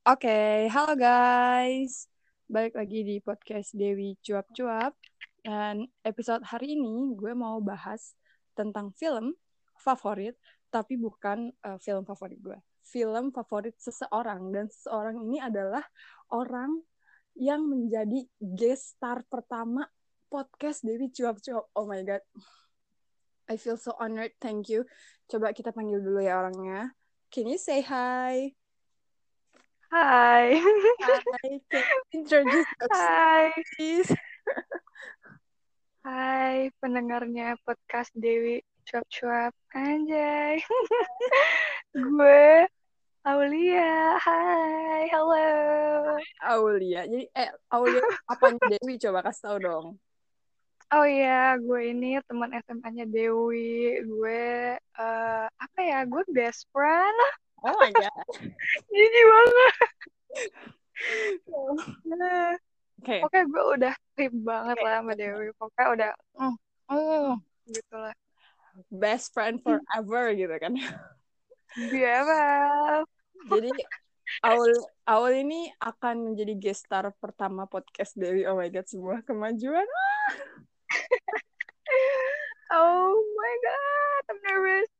Oke, halo guys. Balik lagi di podcast Dewi Cuap-Cuap. Dan episode hari ini gue mau bahas tentang film favorit, tapi bukan uh, film favorit gue. Film favorit seseorang. Dan seseorang ini adalah orang yang menjadi guest star pertama podcast Dewi Cuap-Cuap. Oh my God. I feel so honored. Thank you. Coba kita panggil dulu ya orangnya. Can you say hi? Hi, can you introduce yourself, Hai. please? Hai pendengarnya podcast Dewi Cuap-Cuap. Anjay. Gue Aulia. Hai. Halo. Aulia. Jadi, eh, Aulia apanya Dewi? Coba kasih tahu dong. Oh iya, gue ini teman SMA-nya Dewi. Gue eh, apa ya? Gue best friend. Oh my God. Jijik banget. Oke, Pokoknya gue udah trip banget lah sama Dewi. Pokoknya udah mm, mm, gitu lah. best friend forever gitu kan. Biasa. Jadi, Aul, Aul ini akan menjadi guest star pertama podcast Dewi. Oh my God, sebuah kemajuan. Oh my god, I'm nervous.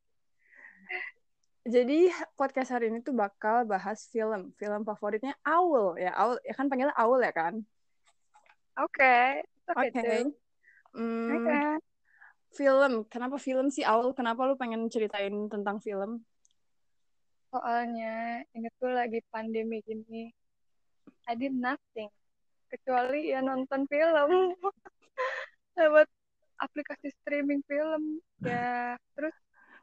Jadi, podcast hari ini tuh bakal bahas film. Film favoritnya Aul. Ya, Aul. Ya kan panggilnya Aul ya kan? Oke, Oke. oke tuh. Hmm, film. Kenapa film sih, Aul? Kenapa lu pengen ceritain tentang film? Soalnya ini tuh lagi pandemi gini. I did nothing kecuali ya nonton film lewat aplikasi streaming film ya terus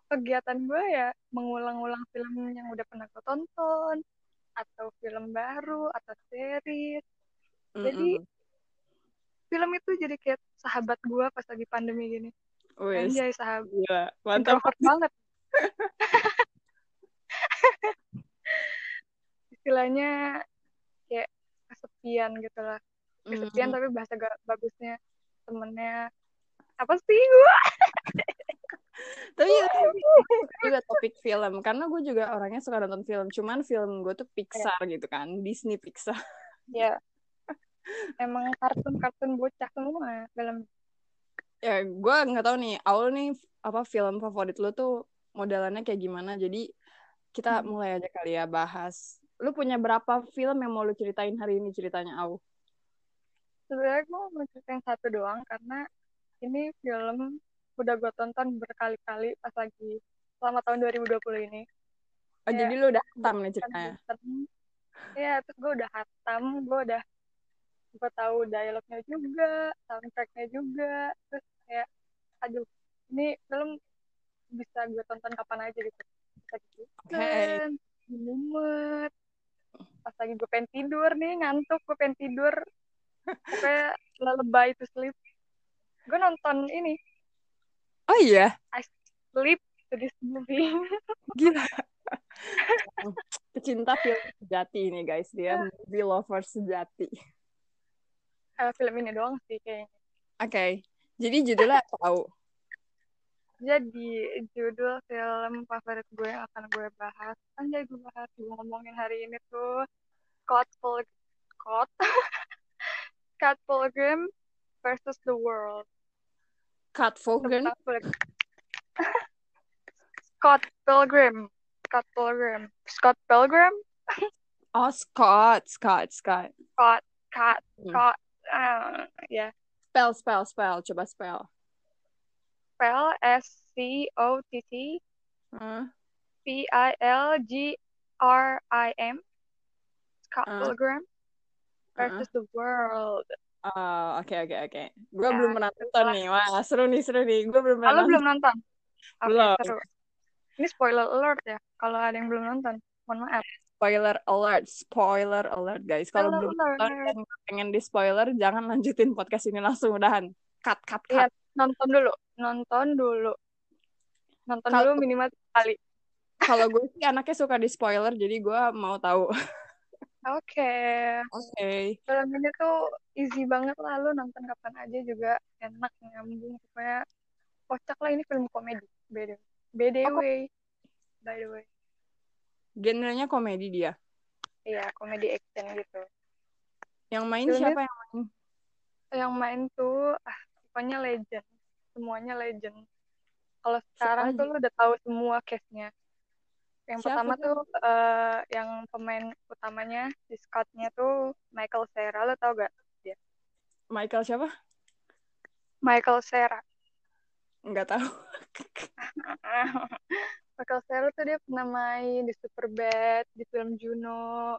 kegiatan gue ya mengulang-ulang film yang udah pernah gue tonton atau film baru atau series Jadi, Mm-mm. film itu jadi kayak sahabat gue pas lagi pandemi gini Wes, anjay sahabat gila. Mantap. introvert banget istilahnya kayak kesepian gitu lah kesepian Mm. tapi bahasa bagusnya temennya apa sih gue Tapi gue suka juga topik film karena gue juga orangnya suka nonton film. Cuman film gue tuh Pixar gitu kan, Disney Pixar. ya emang kartun-kartun bocah semua film Ya gue nggak tahu nih, Aul nih apa film favorit lu tuh modelannya kayak gimana? Jadi kita Hmm. mulai aja kali ya bahas. Lu punya berapa film yang mau lu ceritain hari ini ceritanya Aul? sebenarnya gue mau ceritain satu doang karena ini film udah gue tonton berkali-kali pas lagi selama tahun 2020 ini. Oh, Ya, jadi lu udah hatam nih kan ceritanya. bosen ya terus gue udah hatam gue udah gue tahu dialognya juga soundtracknya juga terus kayak aduh ini film bisa gue tonton kapan aja gitu. Bisa Oke. bosen mumet pas lagi gue pengen tidur nih ngantuk gue pengen tidur. Pokoknya lebay itu sleep. Gue nonton ini Oh iya, sleep to this movie. Gila. Pecinta film sejati ini guys, dia movie lover sejati. Eh, film ini doang sih kayaknya. Oke, jadi judulnya apa tahu? Jadi judul film favorit gue yang akan gue bahas, anjay gue bahas, gue ngomongin hari ini tuh. Scott Pilgrim, Scott, Scott Pilgrim versus the World. Scott Pilgrim. Scott Pilgrim, Scott Pilgrim, Scott Pilgrim, Oh, Scott, Scott, Scott. Scott, Scott, Hmm. Scott, uh, ya, Spell, spell, spell. Coba spell. spell S C O T T Hah? P I L G R I M, Scott Uh. Pilgrim Uh-uh. the World. Oh, oke, oke, oke. Gue Ya, belum pernah nonton nih. Wah, seru nih, seru nih. Gue belum pernah Kalau nonton. belum nonton? Oke, Belum. seru. Ini spoiler alert ya. Kalau ada yang belum nonton, mohon maaf. Spoiler alert, spoiler alert, guys. Kalau belum nonton alert. dan pengen di spoiler, jangan lanjutin podcast ini langsung udahan. Cut, cut, cut. nonton dulu. Nonton dulu. Nonton Kalau- dulu minimal sekali. Kalau gue sih anaknya suka di spoiler, jadi gue mau tahu. Oke. Oke. Film ini tuh easy banget lah. Lu nonton kapan aja juga enak, nyambung. Pokoknya kocak lah ini film komedi. By the Oh. By the way. Genrenya komedi dia. iya komedi action gitu Yang main Filmnya- siapa yang main? yang main tuh ah pokoknya legend semuanya legend kalau sekarang tuh lu udah tahu semua case-nya yang Siapa pertama tuh? tuh eh, yang pemain utamanya si Scott-nya tuh Michael Cera lo tau gak Michael siapa? Michael Cera Nggak tahu. Michael Cera tuh dia pernah main di Superbad di film Juno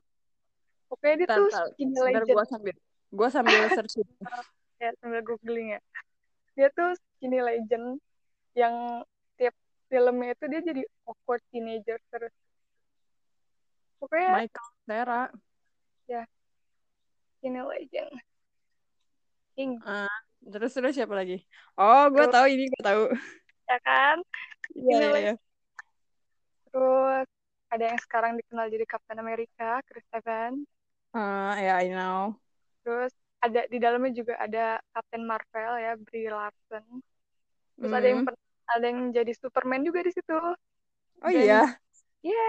pokoknya dia tuh skinny legend gua sambil gua sambil search. ya sambil googling ya dia tuh skinny legend yang filmnya itu dia jadi awkward teenager terus pokoknya Michael Cera. skinny legend king Terus terus siapa lagi? Oh, Terus- tahu ini, gua tahu. ya kan Iya, iya, iya. terus ada yang sekarang dikenal jadi Captain America Chris Evans Ah, ya, I know. terus ada di dalamnya juga ada Captain Marvel ya Brie Larson terus ada yang Hmm. Ada yang jadi Superman juga di situ Oh Dan- iya. ya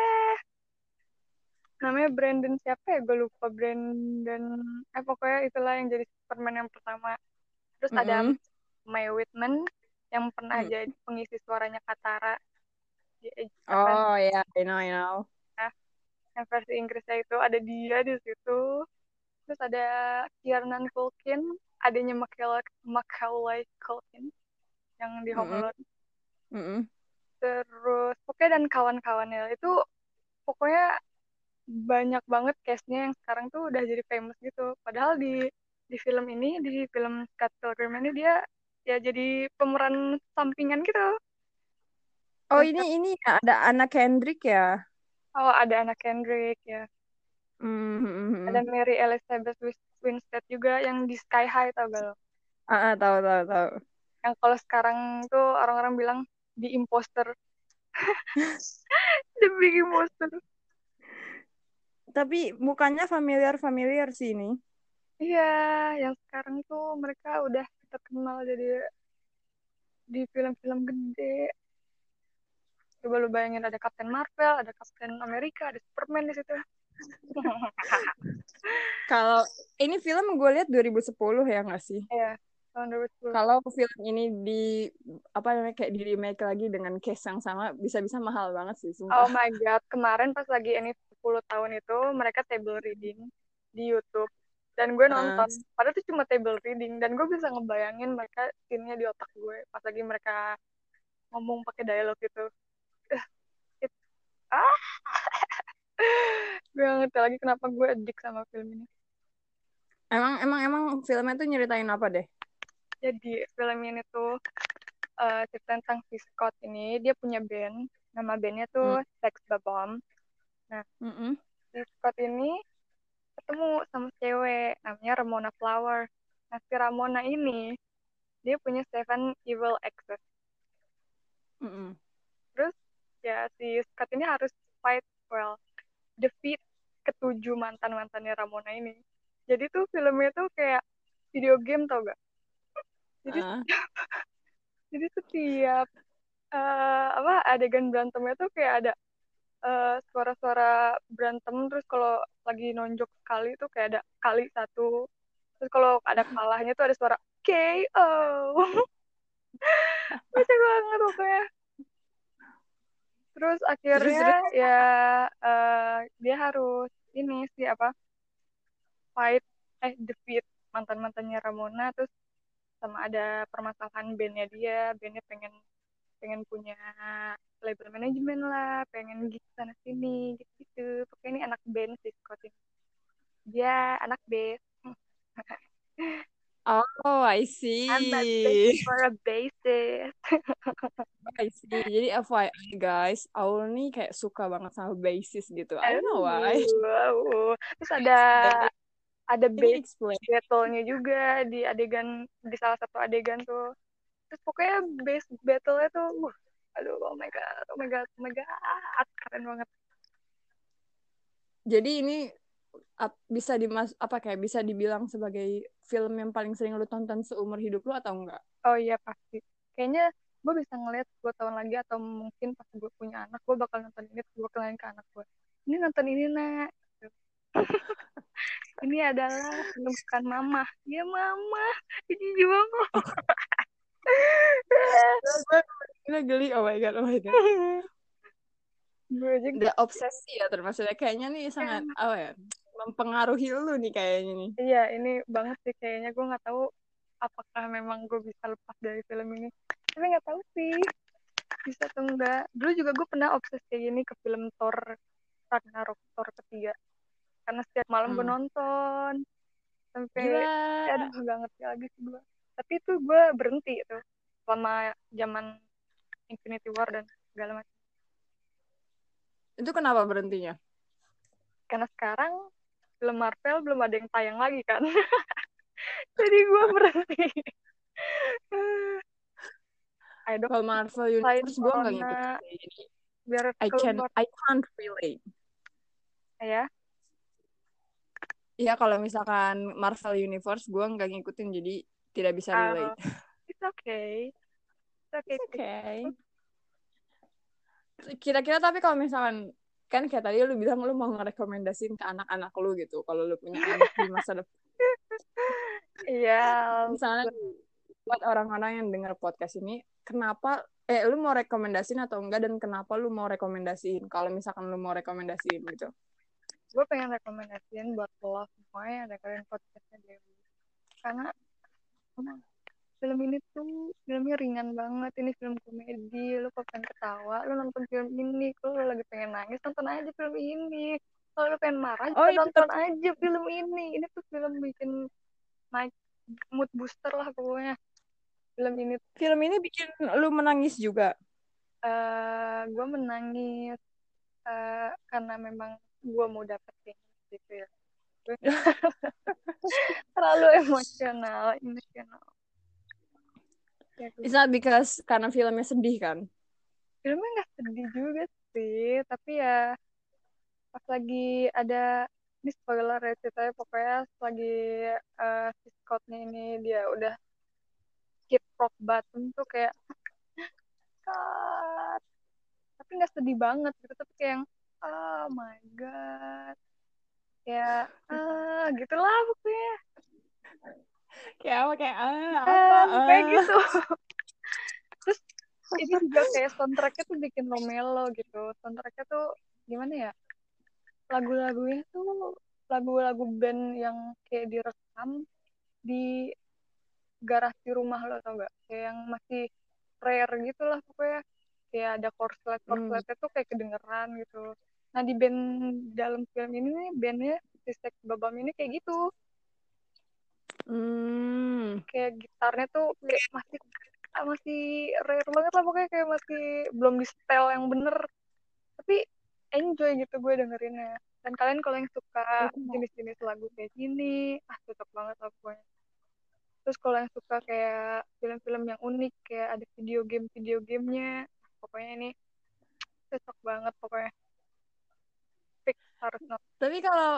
namanya Brandon siapa ya gue lupa Brandon eh pokoknya itulah yang jadi Superman yang pertama terus ada Mm-mm. May Whitman yang pernah Hmm. jadi pengisi suaranya Katara di Oh iya, I know, I know. yang versi Inggrisnya itu ada dia di situ terus ada Kiernan Culkin adanya Macaulay, Macaulay Culkin yang di Home Mm-mm. Alone Mm-mm. terus pokoknya dan kawan-kawannya itu pokoknya banyak banget cast-nya yang sekarang tuh udah jadi famous gitu padahal di di film ini di film Scott Pilgrim ini dia ya jadi pemeran sampingan gitu Oh Terus ini ini ada Anna Kendrick ya? oh ada anak Kendrick ya Hmm. ada Mary Elizabeth Winstead juga yang di Sky High tau gak lo Ah, ah, tahu tahu tahu. yang kalau sekarang tuh orang-orang bilang di imposter the big imposter Tapi mukanya familiar-familiar sih ini. Iya, yang sekarang tuh mereka udah terkenal jadi di film-film gede. Coba lu bayangin ada Captain Marvel, ada Captain America, ada Superman di situ. Kalau ini film gue lihat 2010 ya nggak sih? Iya, tahun 2010. Kalau film ini di apa namanya kayak di remake lagi dengan case yang sama bisa-bisa mahal banget sih Oh sumpah. my god, kemarin pas lagi ini 10 tahun itu mereka table reading di YouTube dan gue Ah. nonton. Padahal itu cuma table reading dan gue bisa ngebayangin mereka scene-nya di otak gue pas lagi mereka ngomong pakai dialog gitu. Eh, it- ah. gue ngerti lagi kenapa gue addict sama film ini. Emang emang emang filmnya tuh nyeritain apa deh? Jadi film ini tuh eh, cerita tentang si Scott ini dia punya band, nama bandnya tuh Sex Bomb. Mm-mm. si Scott ini ketemu sama cewek namanya Ramona Flower. Nah si Ramona ini dia punya seven evil exes. Mm-mm. Terus ya si Scott ini harus fight well, defeat ketujuh mantan mantannya Ramona ini. Jadi tuh filmnya tuh kayak video game tau gak? Jadi Ah. jadi setiap eh, apa adegan berantemnya tuh kayak ada eh, suara-suara berantem terus kalau lagi nonjok sekali tuh kayak ada kali satu terus kalau ada kalahnya tuh ada suara KO lucu banget pokoknya terus akhirnya terus? ya eh, dia harus ini sih apa fight eh defeat mantan mantannya Ramona terus sama ada permasalahan bandnya dia bandnya pengen pengen punya label manajemen lah pengen gitu sana sini gitu gitu pokoknya ini anak band sih Scott ini dia anak bass Oh, I see. I'm a bass for a bassist I see. Jadi FYI guys, Aul nih kayak suka banget sama basis gitu. I don't know why. Wow. terus ada ada explain? battle-nya juga di adegan di salah satu adegan tuh. Terus pokoknya bass battle-nya tuh uh, aduh oh my god oh my god oh my god keren banget. Jadi ini ap- bisa dimas apa kayak bisa dibilang sebagai film yang paling sering lu tonton seumur hidup lu atau enggak? oh iya pasti. Kayaknya gue bisa ngeliat 10 tahun lagi atau mungkin pas gue punya anak gue bakal nonton ini gue kenalin ke anak gue ini nonton ini nak ini adalah bukan mama ya mama ini juga gue geli. Oh my god oh my god. Gue aja udah obsesi ya termasuknya kayaknya nih sangat apa ya mempengaruhi lu nih kayaknya nih. Iya ini banget sih kayaknya. Gue nggak tahu apakah memang gue bisa lepas dari film ini. Tapi nggak tahu sih. Bisa atau enggak dulu juga gue pernah obses kayak gini ke film Thor Ragnarok Thor ketiga karena setiap malam gue Hmm. nonton. Sampai gila. aduh gak ngerti lagi sih gue tapi itu gue berhenti itu selama zaman Infinity War dan segala macam. Itu kenapa berhentinya? Karena sekarang film Marvel belum ada yang tayang lagi kan? Jadi gue berhenti. I don't kalau Marvel Universe gue Corona, ngikutin. Biar I can I can't relate. Ya Iya kalau misalkan Marvel Universe gue nggak ngikutin jadi tidak bisa Ah, relate. it's okay it's okay It's okay. Kira-kira tapi kalau misalkan kan kayak tadi lu bilang lu mau ngerekomendasiin ke anak-anak lu gitu kalau lu punya anak di masa depan. iya Misalnya buat orang-orang yang dengar podcast ini, kenapa eh lu mau rekomendasiin atau enggak dan kenapa lu mau rekomendasiin? Kalau misalkan lu mau rekomendasiin gitu. Gue pengen rekomendasiin buat lo semua yang dengerin podcastnya Dewi. Karena emang film ini tuh filmnya ringan banget. Ini film komedi lo kok pengen ketawa? Lo nonton film ini kalau lo lagi pengen nangis? Nonton aja film ini. Kalau lo pengen marah Oh, itu nonton aja film ini. Ini tuh film bikin naik mood booster lah pokoknya. Film ini Film ini bikin lu menangis juga. eh gue menangis eh, karena memang gue mau dapetin gitu ya. Terlalu emosional emosional. Ya, It's not because karena filmnya sedih kan? filmnya nggak sedih juga sih tapi ya pas lagi ada ini spoiler ya ceritanya pokoknya pas lagi eh, si Scottnya ini dia udah hit rock bottom tuh kayak Scott. Tapi nggak sedih banget gitu tapi kayak yang oh my god. Ya ah gitulah pokoknya. Kayak apa kayak ah, apa? Ah, kayak ah. gitu. Terus ini juga kayak soundtracknya tuh bikin lo melo gitu. Soundtracknya tuh gimana ya? Lagu-lagunya tuh lagu-lagu band yang kayak direkam di garasi rumah lo tau gak kayak yang masih rare gitu lah pokoknya kayak ada korslet korsletnya tuh kayak kedengeran gitu. Nah di band dalam film ini nih bandnya si Sex Babam ini kayak gitu. Hmm. kayak gitarnya tuh kayak masih masih rare banget lah pokoknya kayak masih belum di setel yang bener. Tapi enjoy gitu gue dengerinnya. Dan kalian kalau yang suka jenis-jenis lagu kayak gini ah cocok banget lah pokoknya. Terus kalau yang suka kayak film-film yang unik kayak ada video game video gamenya pokoknya ini cocok banget pokoknya fix harus nonton Tapi kalau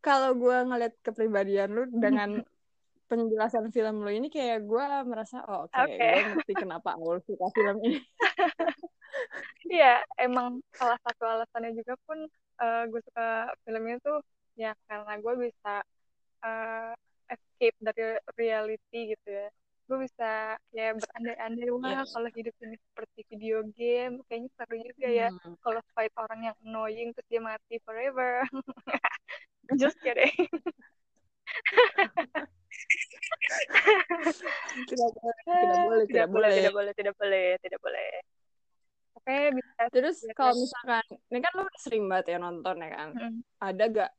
kalau gue ngeliat kepribadian lu dengan penjelasan film lu ini kayak gue merasa oh oke Oke. gue ngerti kenapa Aul suka film ini. Iya, emang salah satu alasannya juga pun eh, gue suka film ini tuh ya karena gue bisa eh, escape dari reality gitu ya. Gue bisa ya berandai-andai wah Yes. kalau hidup ini seperti video game, kayaknya seru juga ya. Hmm. Kalau fight orang yang annoying terus dia mati forever. Just kidding. Tidak boleh, tidak boleh, tidak boleh. tidak boleh, tidak boleh, tidak boleh. Oke, bisa. Terus kalau lihat. misalkan ini kan lu udah sering banget ya nonton ya kan. Mm. Ada gak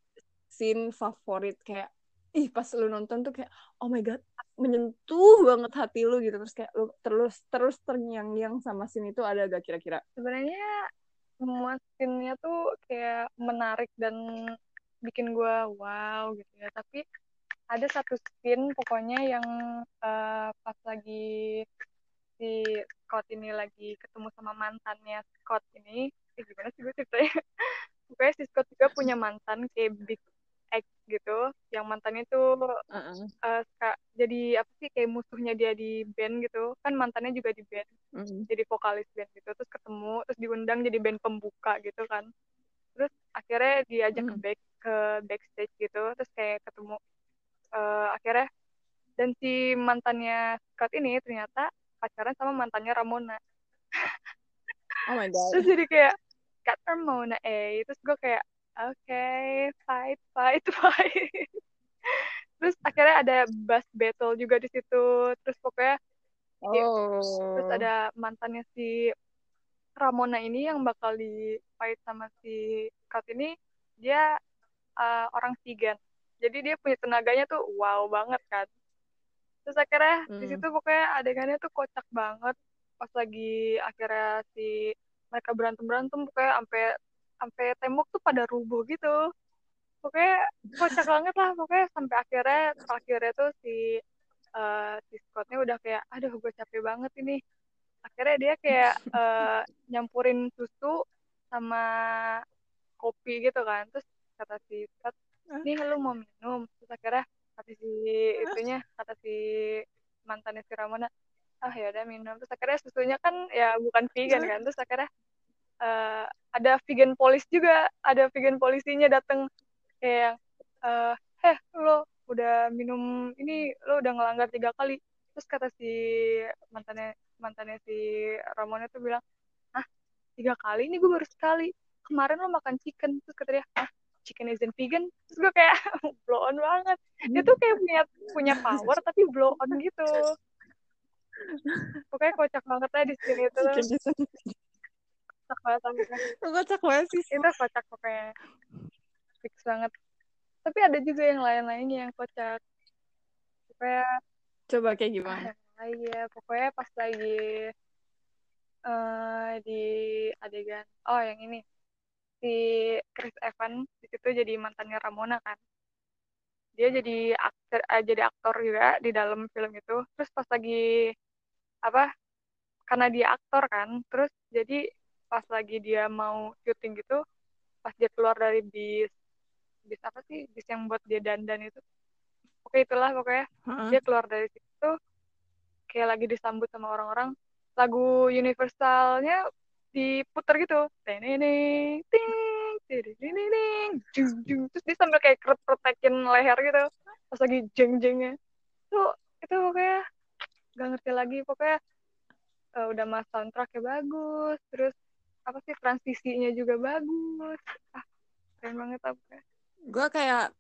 scene favorit kayak ih pas lu nonton tuh kayak oh my god menyentuh banget hati lu gitu. Terus kayak lu terus terus terngiang-ngiang sama scene itu ada gak kira-kira? sebenarnya semua scene-nya tuh kayak menarik dan bikin gue wow gitu ya. Tapi ada satu scene pokoknya yang eh, pas lagi si Scott ini lagi ketemu sama mantannya Scott ini. Eh, gimana sih gue ceritanya? Pokoknya si Scott juga punya mantan kayak Big X gitu yang mantannya tuh Uh-uh. eh, suka- jadi apa sih kayak musuhnya dia di band gitu kan mantannya juga di band Mm. jadi vokalis band gitu terus ketemu terus diundang jadi band pembuka gitu kan terus akhirnya diajak ke Hmm. back ke backstage gitu terus kayak ketemu uh, akhirnya dan si mantannya Scott ini ternyata pacaran sama mantannya Ramona oh my god terus jadi kayak Kat Ramona eh terus gue kayak okay, fight fight fight. Terus akhirnya ada bass battle juga di situ. Terus pokoknya oh. terus ada mantannya si Ramona ini yang bakal di fight sama si Kat ini. Dia uh, orang vegan jadi dia punya tenaganya tuh wow banget kan terus akhirnya hmm. di situ pokoknya adegannya tuh kocak banget. Pas lagi akhirnya si mereka berantem berantem pokoknya sampai sampai tembok tuh pada rubuh gitu. Pokoknya kocak banget lah pokoknya sampai akhirnya akhirnya tuh si uh, si Scottnya udah kayak aduh gue capek banget ini. Akhirnya dia kayak uh, nyampurin susu sama kopi gitu kan. Terus kata si Scott nih lu mau minum. Terus akhirnya kata si itunya kata si mantannya si Ramona ah ya udah minum. Terus akhirnya susunya kan ya bukan vegan kan. Terus akhirnya uh, ada vegan polis juga ada vegan polisinya dateng. Kayak uh, heh lo udah minum ini lo udah ngelanggar tiga kali. Terus kata si mantannya mantannya si Ramona tuh bilang ah tiga kali ini gue baru sekali. Kemarin lo makan chicken. Terus kata dia ah chicken isn't vegan. Terus gue kayak blow on banget. Dia tuh kayak punya punya power tapi blow on gitu. Pokoknya kocak banget lah di sini itu kocak banget kocak banget sih? Itu kocak pokoknya. Fix banget. Tapi ada juga yang lain-lainnya yang kocak. Pokoknya coba kayak gimana? Iya, pokoknya pas lagi uh, di adegan, oh yang ini. Si Chris Evans di situ jadi mantannya Ramona kan. Dia jadi aktor eh, jadi aktor juga di dalam film itu. Terus pas lagi apa karena dia aktor kan terus jadi pas lagi dia mau syuting gitu pas dia keluar dari bis bis apa sih? Bis yang buat dia dandan itu. Oke itulah pokoknya. Uh-huh. dia keluar dari situ kayak lagi disambut sama orang-orang. Lagu universalnya diputer gitu. Teneneng ting ting terus dia sambil kayak kerut kerutekin leher gitu. Pas lagi jeng jengnya tuh itu pokoknya gak ngerti lagi. Pokoknya uh, udah mas soundtracknya bagus. Terus apa sih transisinya juga bagus. Ah keren banget apa gue kayak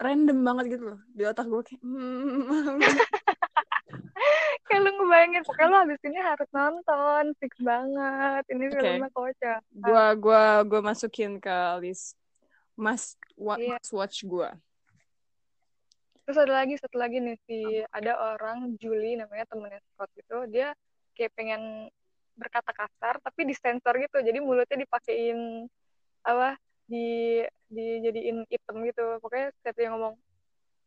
random banget gitu loh di otak gue kayak hmm, kayak lu ngebayangin pokoknya lu habis ini harus nonton fix banget ini okay. filmnya kocak. Gua gua gua masukin ke list must, wa yeah. must watch gua. Terus ada lagi satu lagi nih si ada orang Julie namanya temennya Scott gitu dia kayak pengen berkata kasar tapi disensor gitu. Jadi mulutnya dipakein apa di dijadiin item gitu. Pokoknya setiap dia ngomong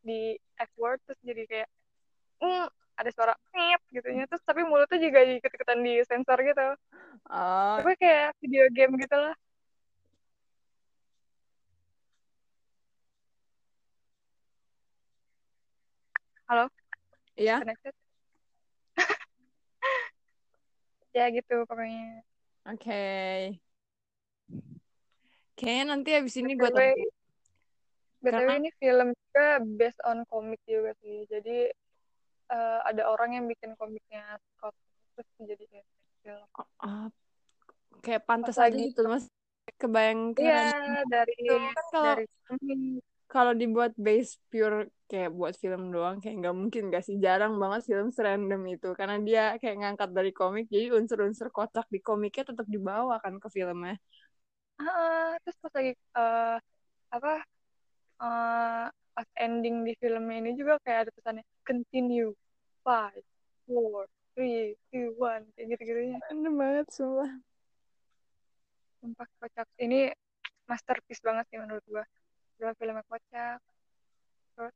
di F word terus jadi kayak mm, ada suara ngip gitu ya terus tapi mulutnya juga ikut-ikutan di sensor gitu. Uh. tapi kayak video game gitu lah halo? Iya ya gitu pokoknya oke okay. kayaknya nanti abis ini gue BTW Karena... ini film juga based on komik juga sih. Jadi uh, ada orang yang bikin komiknya Scott terus jadi film. Uh, kayak pantas aja gitu mas. Kebayang Iya dari kan kalau dari kalau dibuat base pure kayak buat film doang kayak nggak mungkin gak sih? Jarang banget film serandom itu. Karena dia kayak ngangkat dari komik jadi unsur-unsur kocak di komiknya tetap dibawa kan ke filmnya. Uh, terus pas lagi uh, apa uh, pas ending di film ini juga kayak ada pesannya continue five four three two one kayak gitu gitunya enak banget semua sumpah kocak. Ini masterpiece banget sih menurut gua dua filmnya kocak. Terus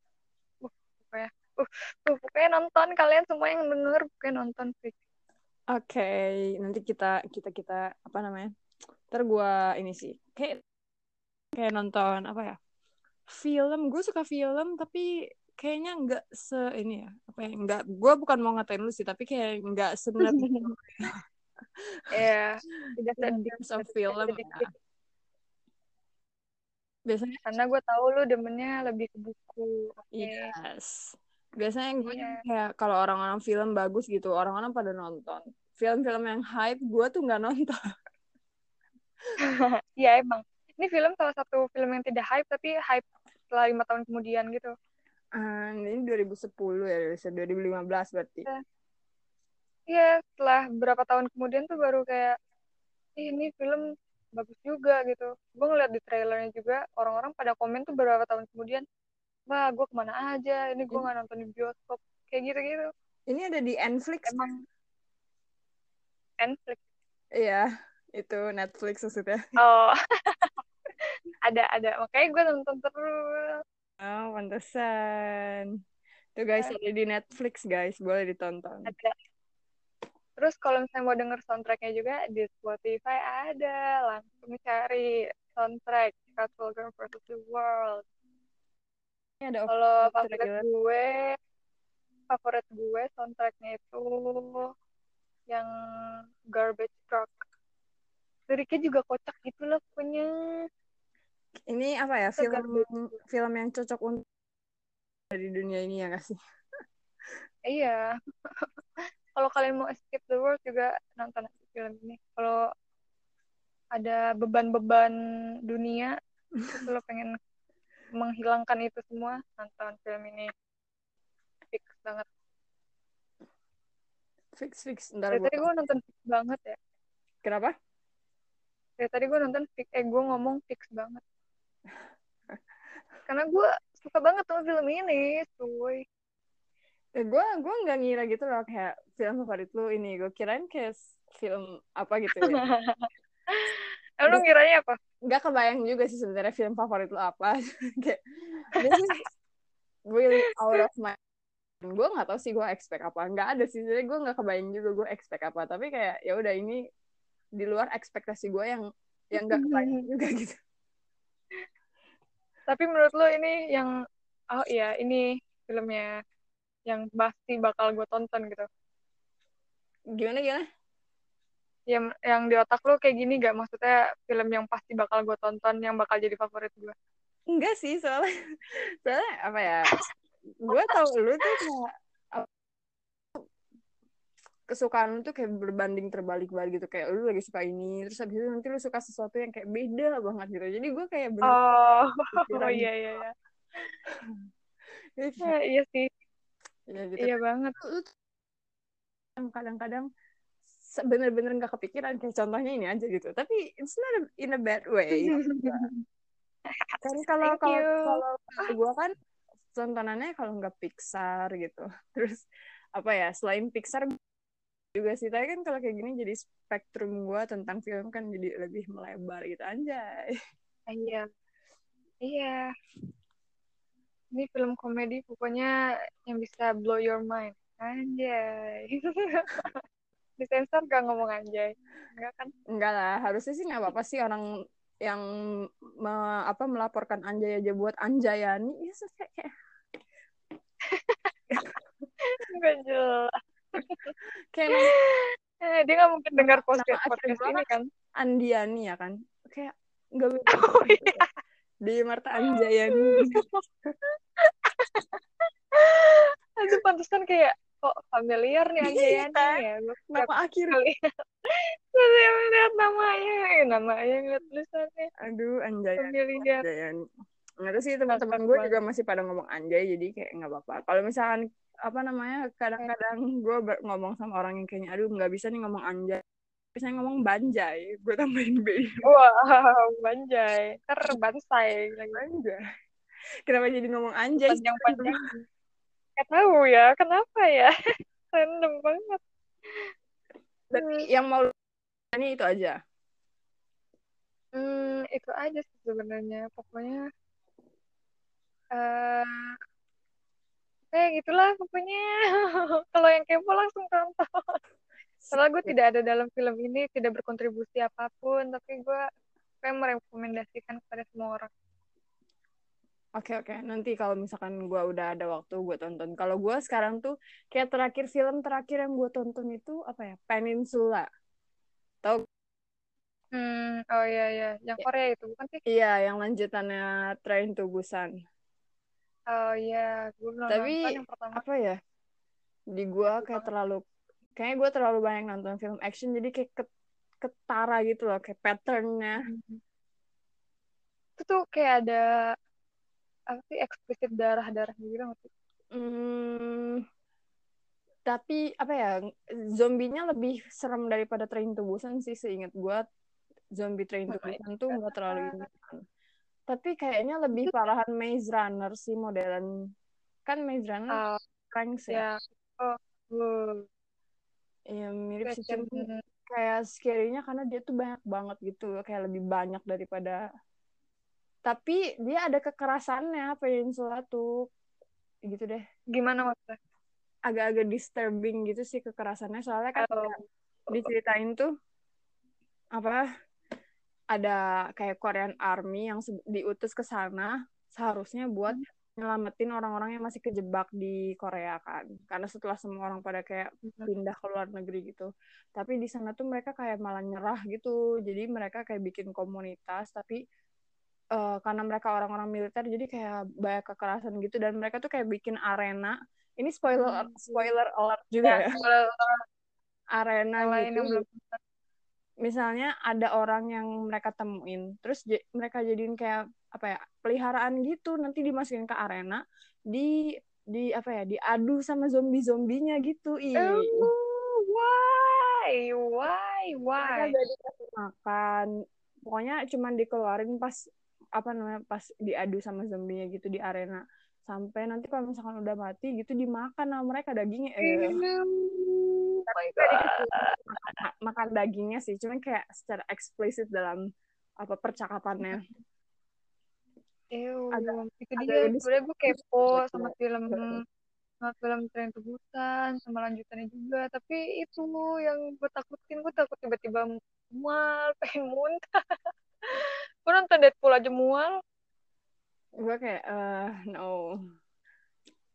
uh pokoknya uh, uh pokoknya nonton kalian semua yang denger pokoknya nonton sih oke okay. nanti kita kita kita apa namanya ntar gua ini sih kayak kayak nonton apa ya film. Gue suka film tapi kayaknya nggak se ini ya apa ya nggak gue bukan mau ngatain lu sih tapi kayak nggak sebenarnya ya tidak sedikit of film biasanya Karena gue tahu lu demennya lebih ke buku. Oke. yes biasanya gue Iya. kayak kalau orang-orang film bagus gitu orang-orang pada nonton film-film yang hype gue tuh nggak nonton Iya emang. Ini film salah satu film yang tidak hype tapi hype setelah lima tahun kemudian gitu. Ah, ini 2010 ya rilisnya 2015 berarti Iya. Iya, setelah berapa tahun kemudian tuh baru kayak, Ih, ini film bagus juga gitu. Gue ngeliat di trailernya juga, orang-orang pada komen tuh beberapa tahun kemudian, wah gue ke mana aja, ini gue nggak nonton di bioskop. Kayak gitu-gitu. ini ada di Netflix Emang Netflix. iya itu Netflix maksudnya Oh, ada, ada. Makanya gue nonton terus. oh pantesan tuh guys Iya. ada di Netflix guys boleh ditonton Ada. Terus kalau misalnya mau denger soundtracknya juga di Spotify ada. Langsung cari soundtrack Castle Girl vs. The World. ini ada Kalau favorit gue, favorit gue soundtracknya itu yang Garbage Truck. Liriknya juga kocak gitu loh pokoknya. ini apa ya Itu film garbage. film yang cocok untuk di dunia ini ya gak sih Iya. Kalau kalian mau escape the world juga nonton film ini. Kalau ada beban-beban dunia, terus lo pengen menghilangkan itu semua, nonton film ini. Fix banget. fix fix ntar Dari tadi gue nonton fix banget ya. kenapa Dari tadi gue nonton fix, eh gue ngomong fix banget. Karena gue suka banget sama film ini, cuy. Eh, gue gue nggak ngira gitu loh kayak film favorit lu ini. Gue kirain kayak film apa gitu ya. Emang lu ngiranya apa? nggak kebayang juga sih sebenarnya film favorit lu apa. Kayak this is really out of my gue nggak tahu sih gue expect apa. Nggak ada sih. Sebenarnya gue nggak kebayang juga gue expect apa. Tapi kayak ya udah ini di luar ekspektasi gue yang yang nggak kebayang juga gitu. Tapi menurut lu ini yang, oh iya ini filmnya yang pasti bakal gue tonton gitu. gimana gimana Yang, yang di otak lu kayak gini gak? Maksudnya film yang pasti bakal gue tonton, yang bakal jadi favorit gue. enggak sih soalnya soalnya apa ya gue tau lu tuh kayak kesukaan lu tuh kayak berbanding terbalik balik gitu kayak lu lagi suka ini terus habis itu nanti lu suka sesuatu yang kayak beda banget gitu jadi gue kayak bener Oh, oh iya iya iya. Ya, iya sih, ya gitu. Iya banget. kadang-kadang bener-bener nggak kepikiran kayak contohnya ini aja gitu. Tapi it's not a- in a bad way. Kan kalau kalau kalau gue kan tontonannya kalau nggak Pixar gitu. Terus apa ya selain Pixar juga sih. Tapi kan kalau kayak gini jadi spektrum gue tentang film kan jadi lebih melebar gitu anjay. Iya, iya. Ini film komedi pokoknya yang bisa blow your mind. Anjay. Disensor gak ngomong anjay? Enggak kan? enggak lah harusnya sih nggak apa-apa sih orang yang me- apa melaporkan anjay aja buat anjayani ya kayak kayak- Enggak jelas. kayak Eh, dia nggak mungkin dengar podcast podcast ini kan? Andiani ya kan kayak nggak beda Oh iya. Di Marta Anjayani Aduh, pantesan kayak kok familiar nih Anjayani Iya. ya. Gue nama akhir. kali. Terus yang lihat namanya, eh, namanya ngeliat tulisannya. Aduh Anjayani familiar. Anjayani nggak tahu sih teman-teman gue juga masih pada ngomong anjay jadi kayak nggak apa-apa. Kalau misalkan apa namanya kadang-kadang gue ngomong sama orang yang kayaknya aduh nggak bisa nih ngomong anjay bisa ngomong banjai gue tambahin b Wow, banjay. Ntar bansai banjai kenapa jadi ngomong anjay sih? Panjang-panjang. Gak tahu ya, kenapa ya? Random banget. Berarti yang mau ini itu aja Hmm, itu aja sih sebenarnya. Pokoknya eh kayak gitulah pokoknya. Kalau yang kepo langsung tonton. Padahal gue tidak ada dalam film ini, tidak berkontribusi apa pun, tapi gue kayak merekomendasikan kepada semua orang. Oke oke nanti kalau misalkan gue udah ada waktu gue tonton. Kalau gue sekarang tuh kayak terakhir film terakhir yang gue tonton itu apa ya Peninsula. Tahu? Hmm, oh iya iya, yang Ya. Korea itu bukan sih? Iya, yang lanjutannya Train to Busan. Oh iya, gue belum Tapi nonton yang pertama. apa ya? Di gua Bagus kayak terlalu kayaknya gua terlalu banyak nonton film action jadi kayak ke- ketara gitu loh kayak patternnya. Itu tuh kayak ada apa sih eksplisit darah-darah gitu nggak sih? Hmm, tapi apa ya zombinya lebih serem daripada Train to Busan sih seingat gua zombie Train to Busan tuh nggak terlalu ini. Tapi kayaknya lebih parahan Maze Runner sih modelan kan Maze Runner pranks ya. ya. Oh. Iya mirip sih kayak scary-nya karena dia tuh banyak banget gitu loh kayak lebih banyak daripada tapi dia ada kekerasannya Peninsula tuh. Gitu deh. Gimana maksudnya? agak-agak disturbing gitu sih kekerasannya soalnya kan Oh, diceritain tuh apa ada kayak Korean Army yang diutus ke sana seharusnya buat nyelamatin orang-orang yang masih kejebak di Korea kan. Karena setelah semua orang pada kayak pindah ke luar negeri gitu. Tapi di sana tuh mereka kayak malah nyerah gitu. Jadi mereka kayak bikin komunitas tapi eh, karena mereka orang-orang militer jadi kayak banyak kekerasan gitu. Dan mereka tuh kayak bikin arena. Ini spoiler Hmm. spoiler alert juga ya. kalau arena yang lain gitu. misalnya ada orang yang mereka temuin. Terus mereka jadiin kayak apa ya peliharaan gitu. Nanti dimasukin ke arena di di apa ya diadu sama zombie zombinya gitu. Ih. Oh, why? Why? Why? dikasih makan. Pokoknya cuman dikeluarin pas apa namanya pas diadu sama zombinya gitu di arena. Sampai nanti kalau misalkan udah mati gitu dimakan sama mereka dagingnya. Eh. Oh my god. makan, makan dagingnya sih. Cuman kayak secara eksplisit dalam apa percakapannya Ew, Agak- itu dia. Sebenarnya gue kepo sama film sama film Tren Busan sama lanjutannya juga. Tapi itu yang gue takutin, gue takut tiba-tiba mual, pengen muntah. gue nonton Deadpool aja mual. gue kayak eh no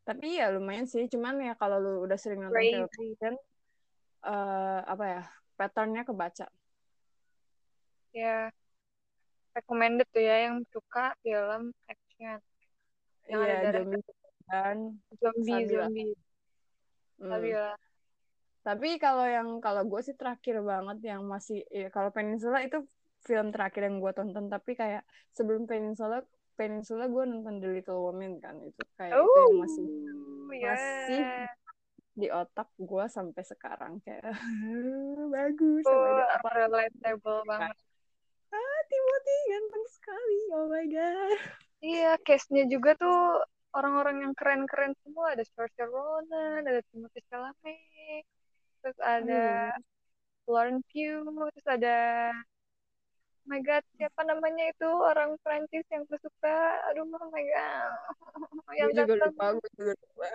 tapi ya lumayan sih cuman ya kalau lu udah sering nonton film Crazy. action eh apa ya patternnya kebaca Ya, recommended tuh ya yang suka film action. Yang ada iya darah zombie dan zombie, Sabila. zombie. hmm. Sabila. tapi kalau yang kalau gue sih terakhir banget yang masih ya, kalau Peninsula itu film terakhir yang gue tonton tapi kayak sebelum Peninsula Peninsula gue nonton The Little Women kan itu kayak itu yang masih Oh, masih yeah. di otak gue sampai sekarang kayak bagus Oh, relatable banget. Ah Timothy ganteng sekali oh my god Iya, case-nya juga tuh orang-orang yang keren-keren semua. Ada Saoirse Ronan, ada Timothée Chalamet, terus ada Aduh. Lauren Pugh, terus ada oh my god, siapa namanya itu orang Prancis yang gue suka? Aduh, oh my god. Yang gue juga ganteng. lupa gue juga lupa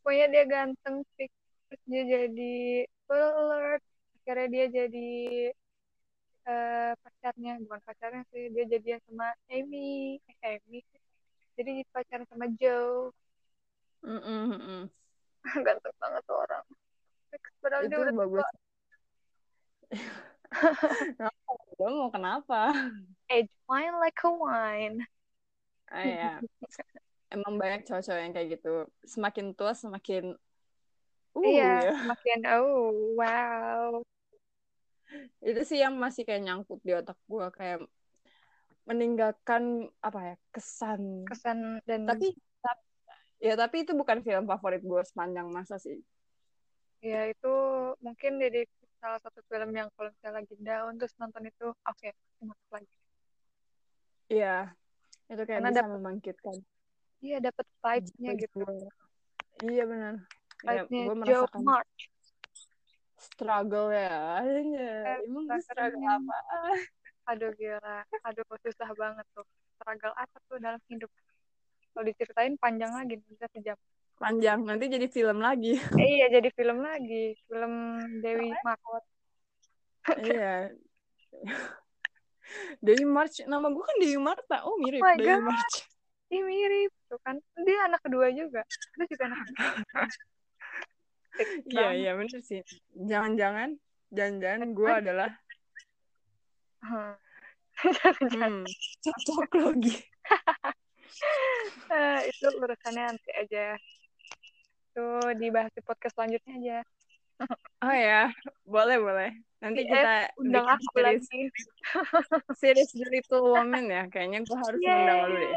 Pokoknya dia ganteng, fix. Terus dia jadi spoiler alert. Akhirnya dia jadi eh, pacarnya, bukan pacarnya sih. Dia jadian sama Amy. Eh, Amy. Jadi pacaran sama Joe. Mm-mm, mm-mm. ganteng banget tuh orang padahal dia itu udah bagus gue mau kenapa age wine like a wine ah, ya. emang banyak cowok-cowok yang kayak gitu semakin tua semakin uh iya ya. semakin oh wow itu sih yang masih kayak nyangkut di otak gue kayak meninggalkan apa ya kesan. Kesan dan tapi tap- ya tapi itu bukan film favorit gue sepanjang masa sih. Ya itu mungkin jadi salah satu film yang kalau misalnya lagi down terus nonton itu oke masuk lagi. Iya itu kayak Karena bisa dapet- membangkitkan. Iya dapat vibes-nya gitu. Jiwa. iya benar. Ya, vibes-nya gue Joe merasakan March struggle ya. Eh, emang struggle apa. aduh gila. Aduh susah banget tuh. Struggle apa tuh dalam hidup? Kalau diceritain panjang lagi bisa sejam. Panjang. Nanti jadi film lagi. Eh, iya jadi film lagi. Film Dewi Markot iya. Dewi March. Nama gue kan Dewi Marta. Oh mirip. Oh Dewi God. March. Ih mirip. Tuh kan. Dia anak kedua juga. Dia juga anak kedua iya iya bener sih jangan-jangan jangan-jangan gue adalah Hmm. Hmm, cocok lagi. Eh, itu urusannya nanti aja. Tuh dibahas di podcast selanjutnya aja. Oh ya, boleh boleh. Nanti Eh, kita Undang aku series, lagi. series The Little Woman ya. Kayaknya gue harus ngundang lu deh.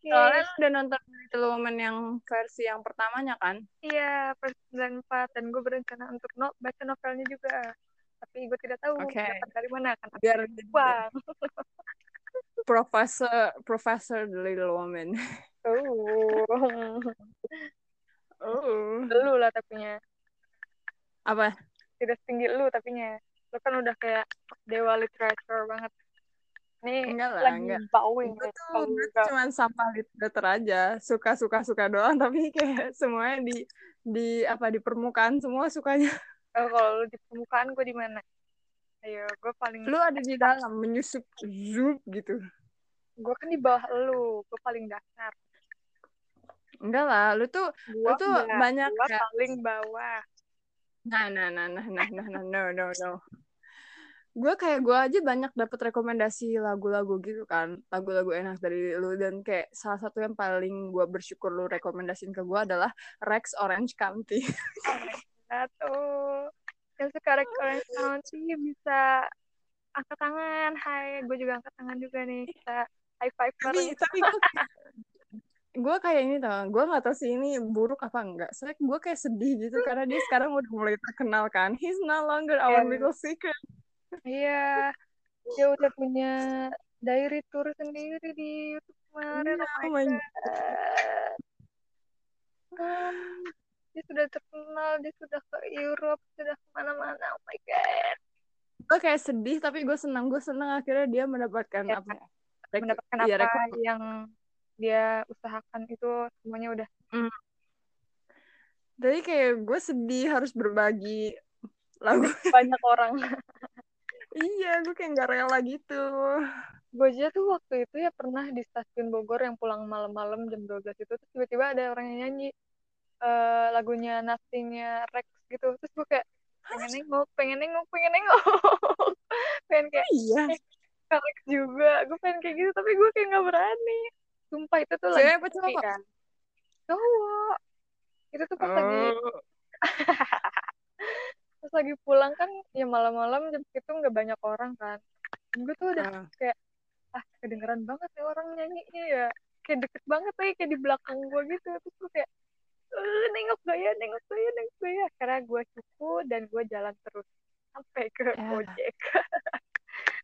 Yeay. Soalnya lu udah nonton Little Woman yang versi yang pertamanya kan? Iya, per 94 dan gue berencana untuk no, baca novelnya juga. Tapi gue tidak tahu Oke. dapat dari mana kan. Biar Uang. Profesor Profesor The Little Woman. Oh. Oh. lu lah tapinya. Apa? Tidak setinggi lu tapinya. Lu kan udah kayak dewa literature banget. Nih Enggak lah, lagi enggak. bowing Gue tuh, enggak, cuma sampah literatur aja. Suka-suka-suka doang. Tapi kayak semuanya di di apa di permukaan semua sukanya. oh, kalau lu di permukaan gue di mana? Ayo, gue paling Lu ada di dalam menyusup zup gitu. gue kan di bawah lu, gue paling dasar. Enggak lah, lu tuh Gua tuh enggak, banyak gua paling bawah. Nah, nah, nah, nah, nah, nah, nah, no, no, no. Gue kayak gue aja banyak dapet rekomendasi lagu-lagu gitu kan, lagu-lagu enak dari lu dan kayak salah satu yang paling gue bersyukur lu rekomendasiin ke gue adalah Rex Orange County. Satu. Yang sekarang Orange County bisa angkat tangan. Hai, gue juga angkat tangan juga nih. Kita high five bareng. tapi tapi gue kayak ini tau, gue nggak tahu sih ini buruk apa enggak. Soalnya gue kayak sedih gitu karena dia sekarang udah mulai terkenal kan. He's no longer our Iya. little secret. Iya, dia udah punya diary tour sendiri di YouTube kemarin. Iya, oh my oh my god. Hmm, dia sudah terkenal, dia sudah ke Europe, sudah ke mana-mana. Oh my god. gue kayak sedih tapi gue senang gue senang akhirnya dia mendapatkan Ya, apa ya rek- Mendapatkan iya, apa yang dia usahakan itu semuanya udah jadi kayak gue sedih harus berbagi lagu banyak orang. iya gue kayak nggak rela gitu Gue aja tuh waktu itu ya pernah di stasiun Bogor yang pulang malam-malam jam 12 itu terus tiba-tiba ada orang yang nyanyi eh, lagunya Nothing-nya Rex gitu. Terus gue kayak pengen nengok, pengen nengok, pengen nengok. pengen kayak iya ke Rex juga. Gue pengen kayak gitu tapi gue kayak nggak berani. Sumpah itu tuh lagi apa cowok kan. Cowok. Itu tuh pas lagi pas lagi pulang kan ya malam-malam jam itu nggak banyak orang kan. Gue tuh udah Ah. kayak ah kedengeran banget ya orang nyanyinya ya. Kayak deket banget lagi kayak di belakang gue gitu. Terus gue kayak eh nengok gak ya nengok gak ya nengok gak ya. Karena gue cukup dan gue jalan terus sampai ke Ya. ojek.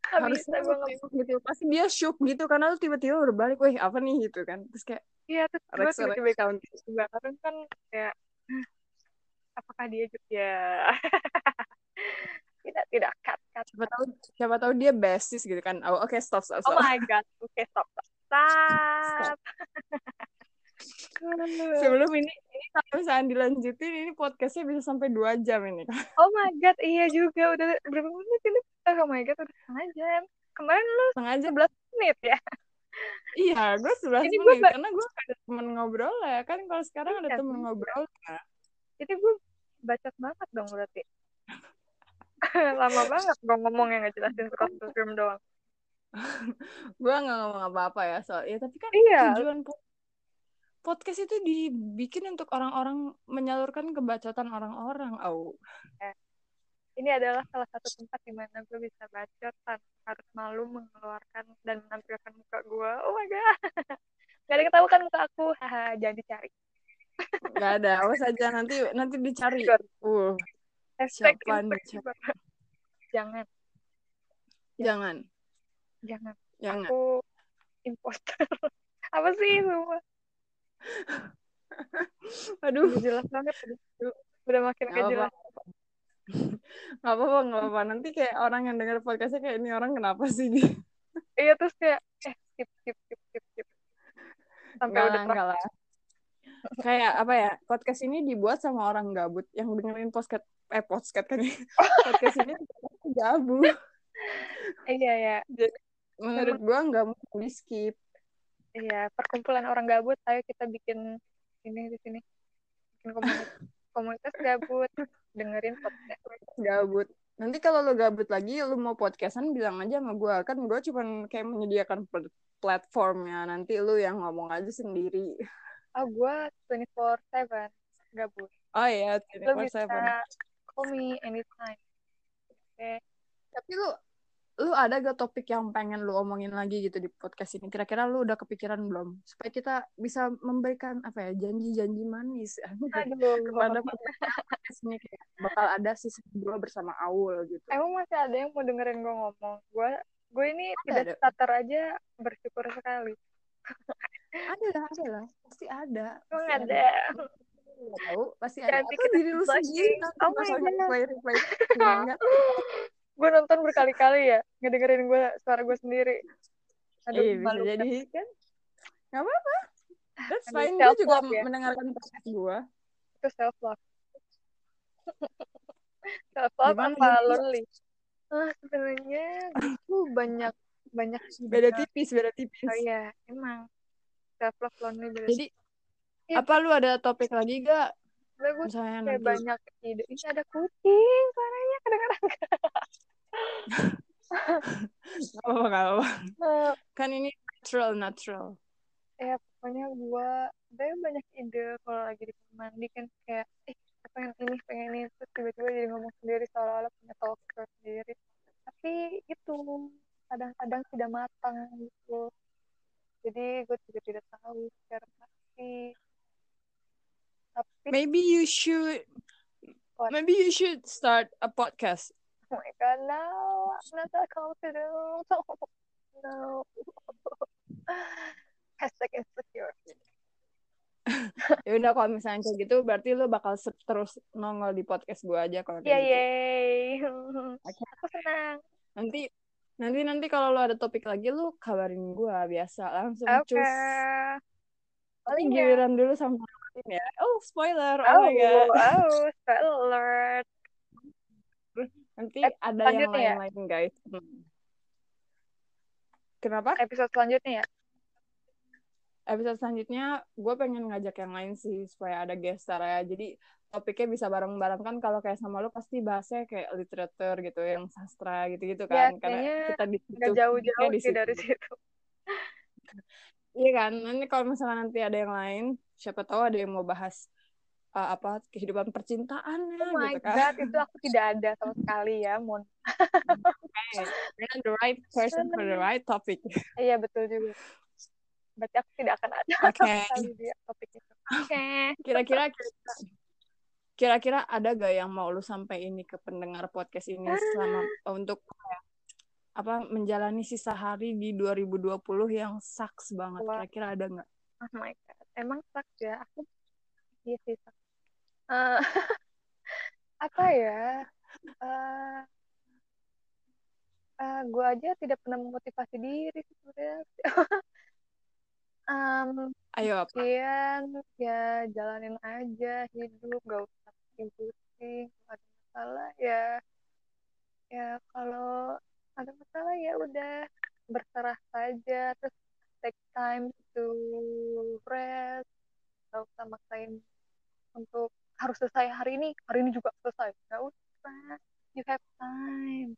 Harusnya gue tengok gitu pasti dia shock gitu karena lu tiba-tiba berbalik wih apa nih? Gitu kan. Terus kayak iya terus gue tiba-tiba County kebakaran kan kayak "Hah, apakah dia juga ya. Tidak tidak cut cut siapa tahu siapa tahu dia basis gitu kan. Oh oke stop stop oh stop. my god. Oke stop stop stop. Sebelum ini ini kalau misalnya dilanjutin ini podcastnya bisa sampai dua jam ini. Oh my god, iya juga. Udah berapa menit ini? Oh my god, udah setengah jam. Kemarin lu sengaja 11 menit ya? Iya, gue 11 Ini menit. gua karena gue ada temen ngobrol ya. Kan kalau sekarang ada Iya, temen iya. ngobrol ya. Jadi gue bacot banget dong berarti. Lama banget gue ngomong yang ngejelasin suka film doang. gue nggak ngomong apa-apa ya soal ya tapi kan Iya. tujuan po- podcast itu dibikin untuk orang-orang menyalurkan kebacotan orang-orang oh Ini adalah salah satu tempat di mana gue bisa bacot tanpa harus malu mengeluarkan dan menampilkan muka gue. Oh my god. Gak ada yang tahu kan muka aku. Haha, jangan dicari. Nggak ada awas aja nanti nanti dicari. Uh Hashtag Siapa bapak. Jangan, jangan. Jangan. jangan. Aku imposter. Apa sih semua? aduh. Jelas banget udah, udah makin gak jelas nggak apa-apa nggak apa-apa. Nanti kayak orang yang dengar podcastnya kayak ini orang kenapa sih dia? Iya terus kayak eh skip skip skip skip skip. Sampai udah lah. Kayak apa ya? Podcast ini dibuat sama orang gabut yang dengerin podcast eh podcast kan ya. podcast ini gabut. iya ya Menurut gua nggak mungkin di skip. iya perkumpulan orang gabut ayo kita bikin ini di sini bikin komunitas komunitas gabut dengerin podcast Gabut. nanti kalau lo gabut lagi lo mau podcastan bilang aja sama gue kan gue cuman kayak menyediakan pl- platformnya nanti lo yang ngomong aja sendiri Oh, gue 24/7 gabut. oh iya Lo bisa 24/7 call me anytime. Oke. tapi lu lu ada gak topik yang pengen lu omongin lagi gitu di podcast ini kira-kira lu udah kepikiran belum supaya kita bisa memberikan apa ya janji-janji manis Aduh. kepada podcast ini kayak bakal ada season 2 bersama Aul gitu Emang masih ada yang mau dengerin gue ngomong? Gue gue ini Ada, tidak ada. starter aja bersyukur sekali. ada lah ada lah. Pasti ada. Emang pasti ada. Nggak tahu pasti ada. Jangan atau diri lu sendiri nanti Oh my God. gue nonton berkali-kali ya, ngedengerin gue suara gue sendiri. Aduh, iya bisa jadi. Kan? Nggak apa-apa. That's fine. Gue juga ya. mendengarkan podcast gue Itu self love. self love apa lonely? Ah, sebenarnya gue banyak banyak beda tipis beda tipis. Oh iya, emang self love lonely beda. jadi Iya. apa lu ada topik lagi gak Lah, gue misalnya kayak nanti banyak ide. Ini ada kucing, suaranya nggak? Gak apa-apa, gak apa-apa. Eh, Kan ini natural, natural. ya pokoknya gue saya banyak ide kalau lagi di kamar mandi kan kayak eh pengen ini pengen ini terus tiba-tiba jadi ngomong sendiri seolah-olah punya talker sendiri tapi itu kadang-kadang tidak matang gitu jadi gue juga tidak tahu secara pasti tapi Maybe you should, What? maybe you should start a podcast. oh my god no I'm not that confident no hashtag insecure Ya udah kalau misalnya kayak gitu, berarti lu bakal terus nongol di podcast gue aja kalau kayak Yeay, gitu. yeay. Oke. Aku senang. Nanti, nanti nanti kalau lu ada topik lagi, lu kabarin gue biasa langsung Oke. cus. Paling ya. giliran dulu sama Martin ya. Oh spoiler, oh, Oh, my god. oh, spoiler. Nanti ada yang ya? lain-lain guys. Hmm. Kenapa? Episode selanjutnya ya. Episode selanjutnya gue pengen ngajak yang lain sih supaya ada gestar ya jadi topiknya bisa bareng-bareng kan kalau kayak sama lu pasti bahasnya kayak literatur gitu yang sastra gitu-gitu Ya, kan kayaknya kita di situ, jauh-jauh di sih situ. dari situ. iya kan nanti kalau misalnya nanti ada yang lain siapa tahu ada yang mau bahas uh, apa kehidupan percintaannya Oh my gitu kan god, itu aku tidak ada sama sekali ya, Mon. okay. You're the right person for the right topic Iya, betul juga. Berarti aku tidak akan ada di topik itu. Oke. kira-kira kira-kira- kira-kira ada gak yang mau lu sampai ini ke pendengar podcast ini selama untuk ya, apa menjalani sisa hari di 2020 yang sucks banget kira-kira ada nggak Oh my god. Emang sucks ya? Aku iya sih sucks. Eh, apa ya? Eh eh, gue aja tidak pernah memotivasi diri sebenarnya. Em, ayo apa ya jalanin aja hidup, gak usah. Kalau ada masalah ya, ya kalau ada masalah ya udah berserah saja. Terus take time to rest. Gak usah maksain untuk harus selesai hari ini, hari ini juga selesai. Gak usah, you have time.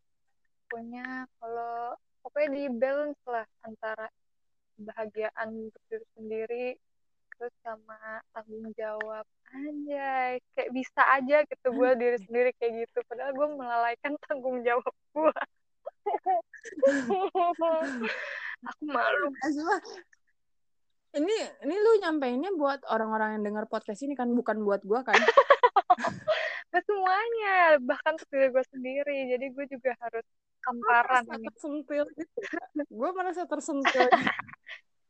Pokoknya kalau pokoknya di balance lah antara kebahagiaan untuk diri sendiri terus sama tanggung jawab anjay kayak bisa aja gitu gue diri sendiri kayak gitu padahal gue melalaikan tanggung jawab gue aku malu. Ini ini lu nyampeinnya buat orang-orang yang dengar podcast ini kan bukan buat gua kan? Semuanya bahkan untuk diri gue sendiri. Jadi gue juga harus merasa ini tersentil gitu. Gue merasa tersentil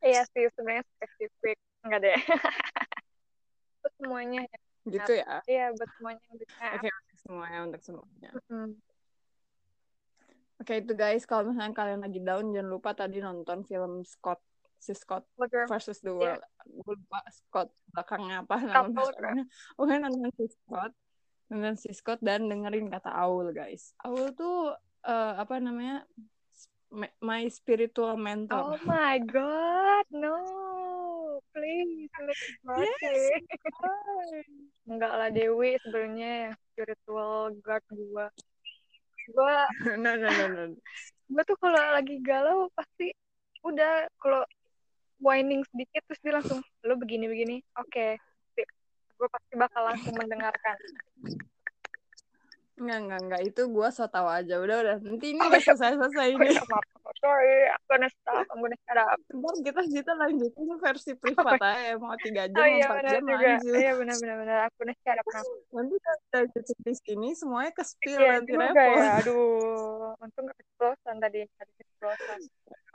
iya sih sebenarnya spesifik. Enggak deh. Buat semuanya ya. gitu ya? Iya buat semuanya oke untuk semuanya untuk semuanya. Mm. oke itu guys. Kalau misalnya kalian lagi down jangan lupa tadi nonton film Scott si Scott versus the world. Gue lupa Scott belakangnya apa nama Scott belakangnya oke nonton si Scott nonton si Scott dan dengerin kata Aul guys. Aul tuh eh, apa namanya my- spiritual mentor Oh my god, no. Please, it birthday. Enggak lah Dewi sebenarnya yang spiritual guard gua. gue no no no no gue tuh kalau lagi galau pasti udah kalau whining sedikit terus dia langsung lo begini begini oke gue pasti bakal langsung mendengarkan Enggak, enggak, enggak. Itu gue so tau aja. Udah, udah. Nanti ini udah selesai-selesai ini. ya maaf sorry I'm gonna stop I'm gonna shut up Ntar kita kita lanjutin versi privat aja. Mau tiga jam, oh iya empat benar jam juga lanjut. iya benar benar benar I'm gonna shut up now Nanti kita lanjutin di sini, semuanya ke spill. iya nanti repot. ya aduh untung gak keceplosan tadi tadi keceplosan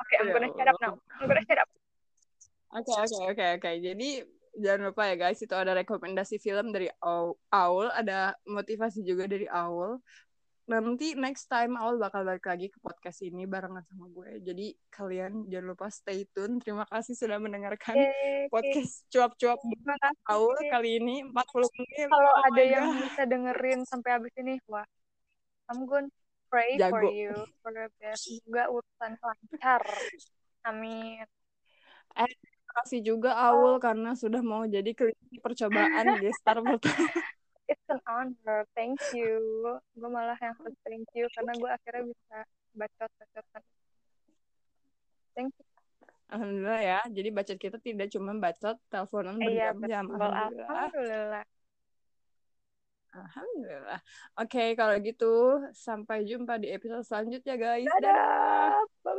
oke I'm Ya gonna shut up now I'm gonna shut up Oke, oke, oke, oke. Jadi, jangan lupa ya guys, itu ada rekomendasi film dari Au- Aul, ada motivasi juga dari Aul. Nanti next time Aul bakal balik lagi ke podcast ini barengan sama gue. Jadi, kalian jangan lupa stay tune. Terima kasih sudah mendengarkan Yeay. podcast cuap-cuap Aul kali ini 40 menit. kalau Oh ada yang God. bisa dengerin sampai habis ini wah I'm gonna pray for Jago. you for the best semoga urusan lancar amin Terima kasih juga Aul karena sudah mau jadi kelinci percobaan gestar pertama. it's an honor thank you gue malah yang harus thank you karena gue akhirnya bisa bacot bacotan thank you Alhamdulillah ya. Jadi bacot kita tidak cuma bacot teleponan iya berjam-jam. betul Alhamdulillah. alhamdulillah Alhamdulillah. Oke, kalau gitu sampai jumpa di episode selanjutnya guys. dadah bye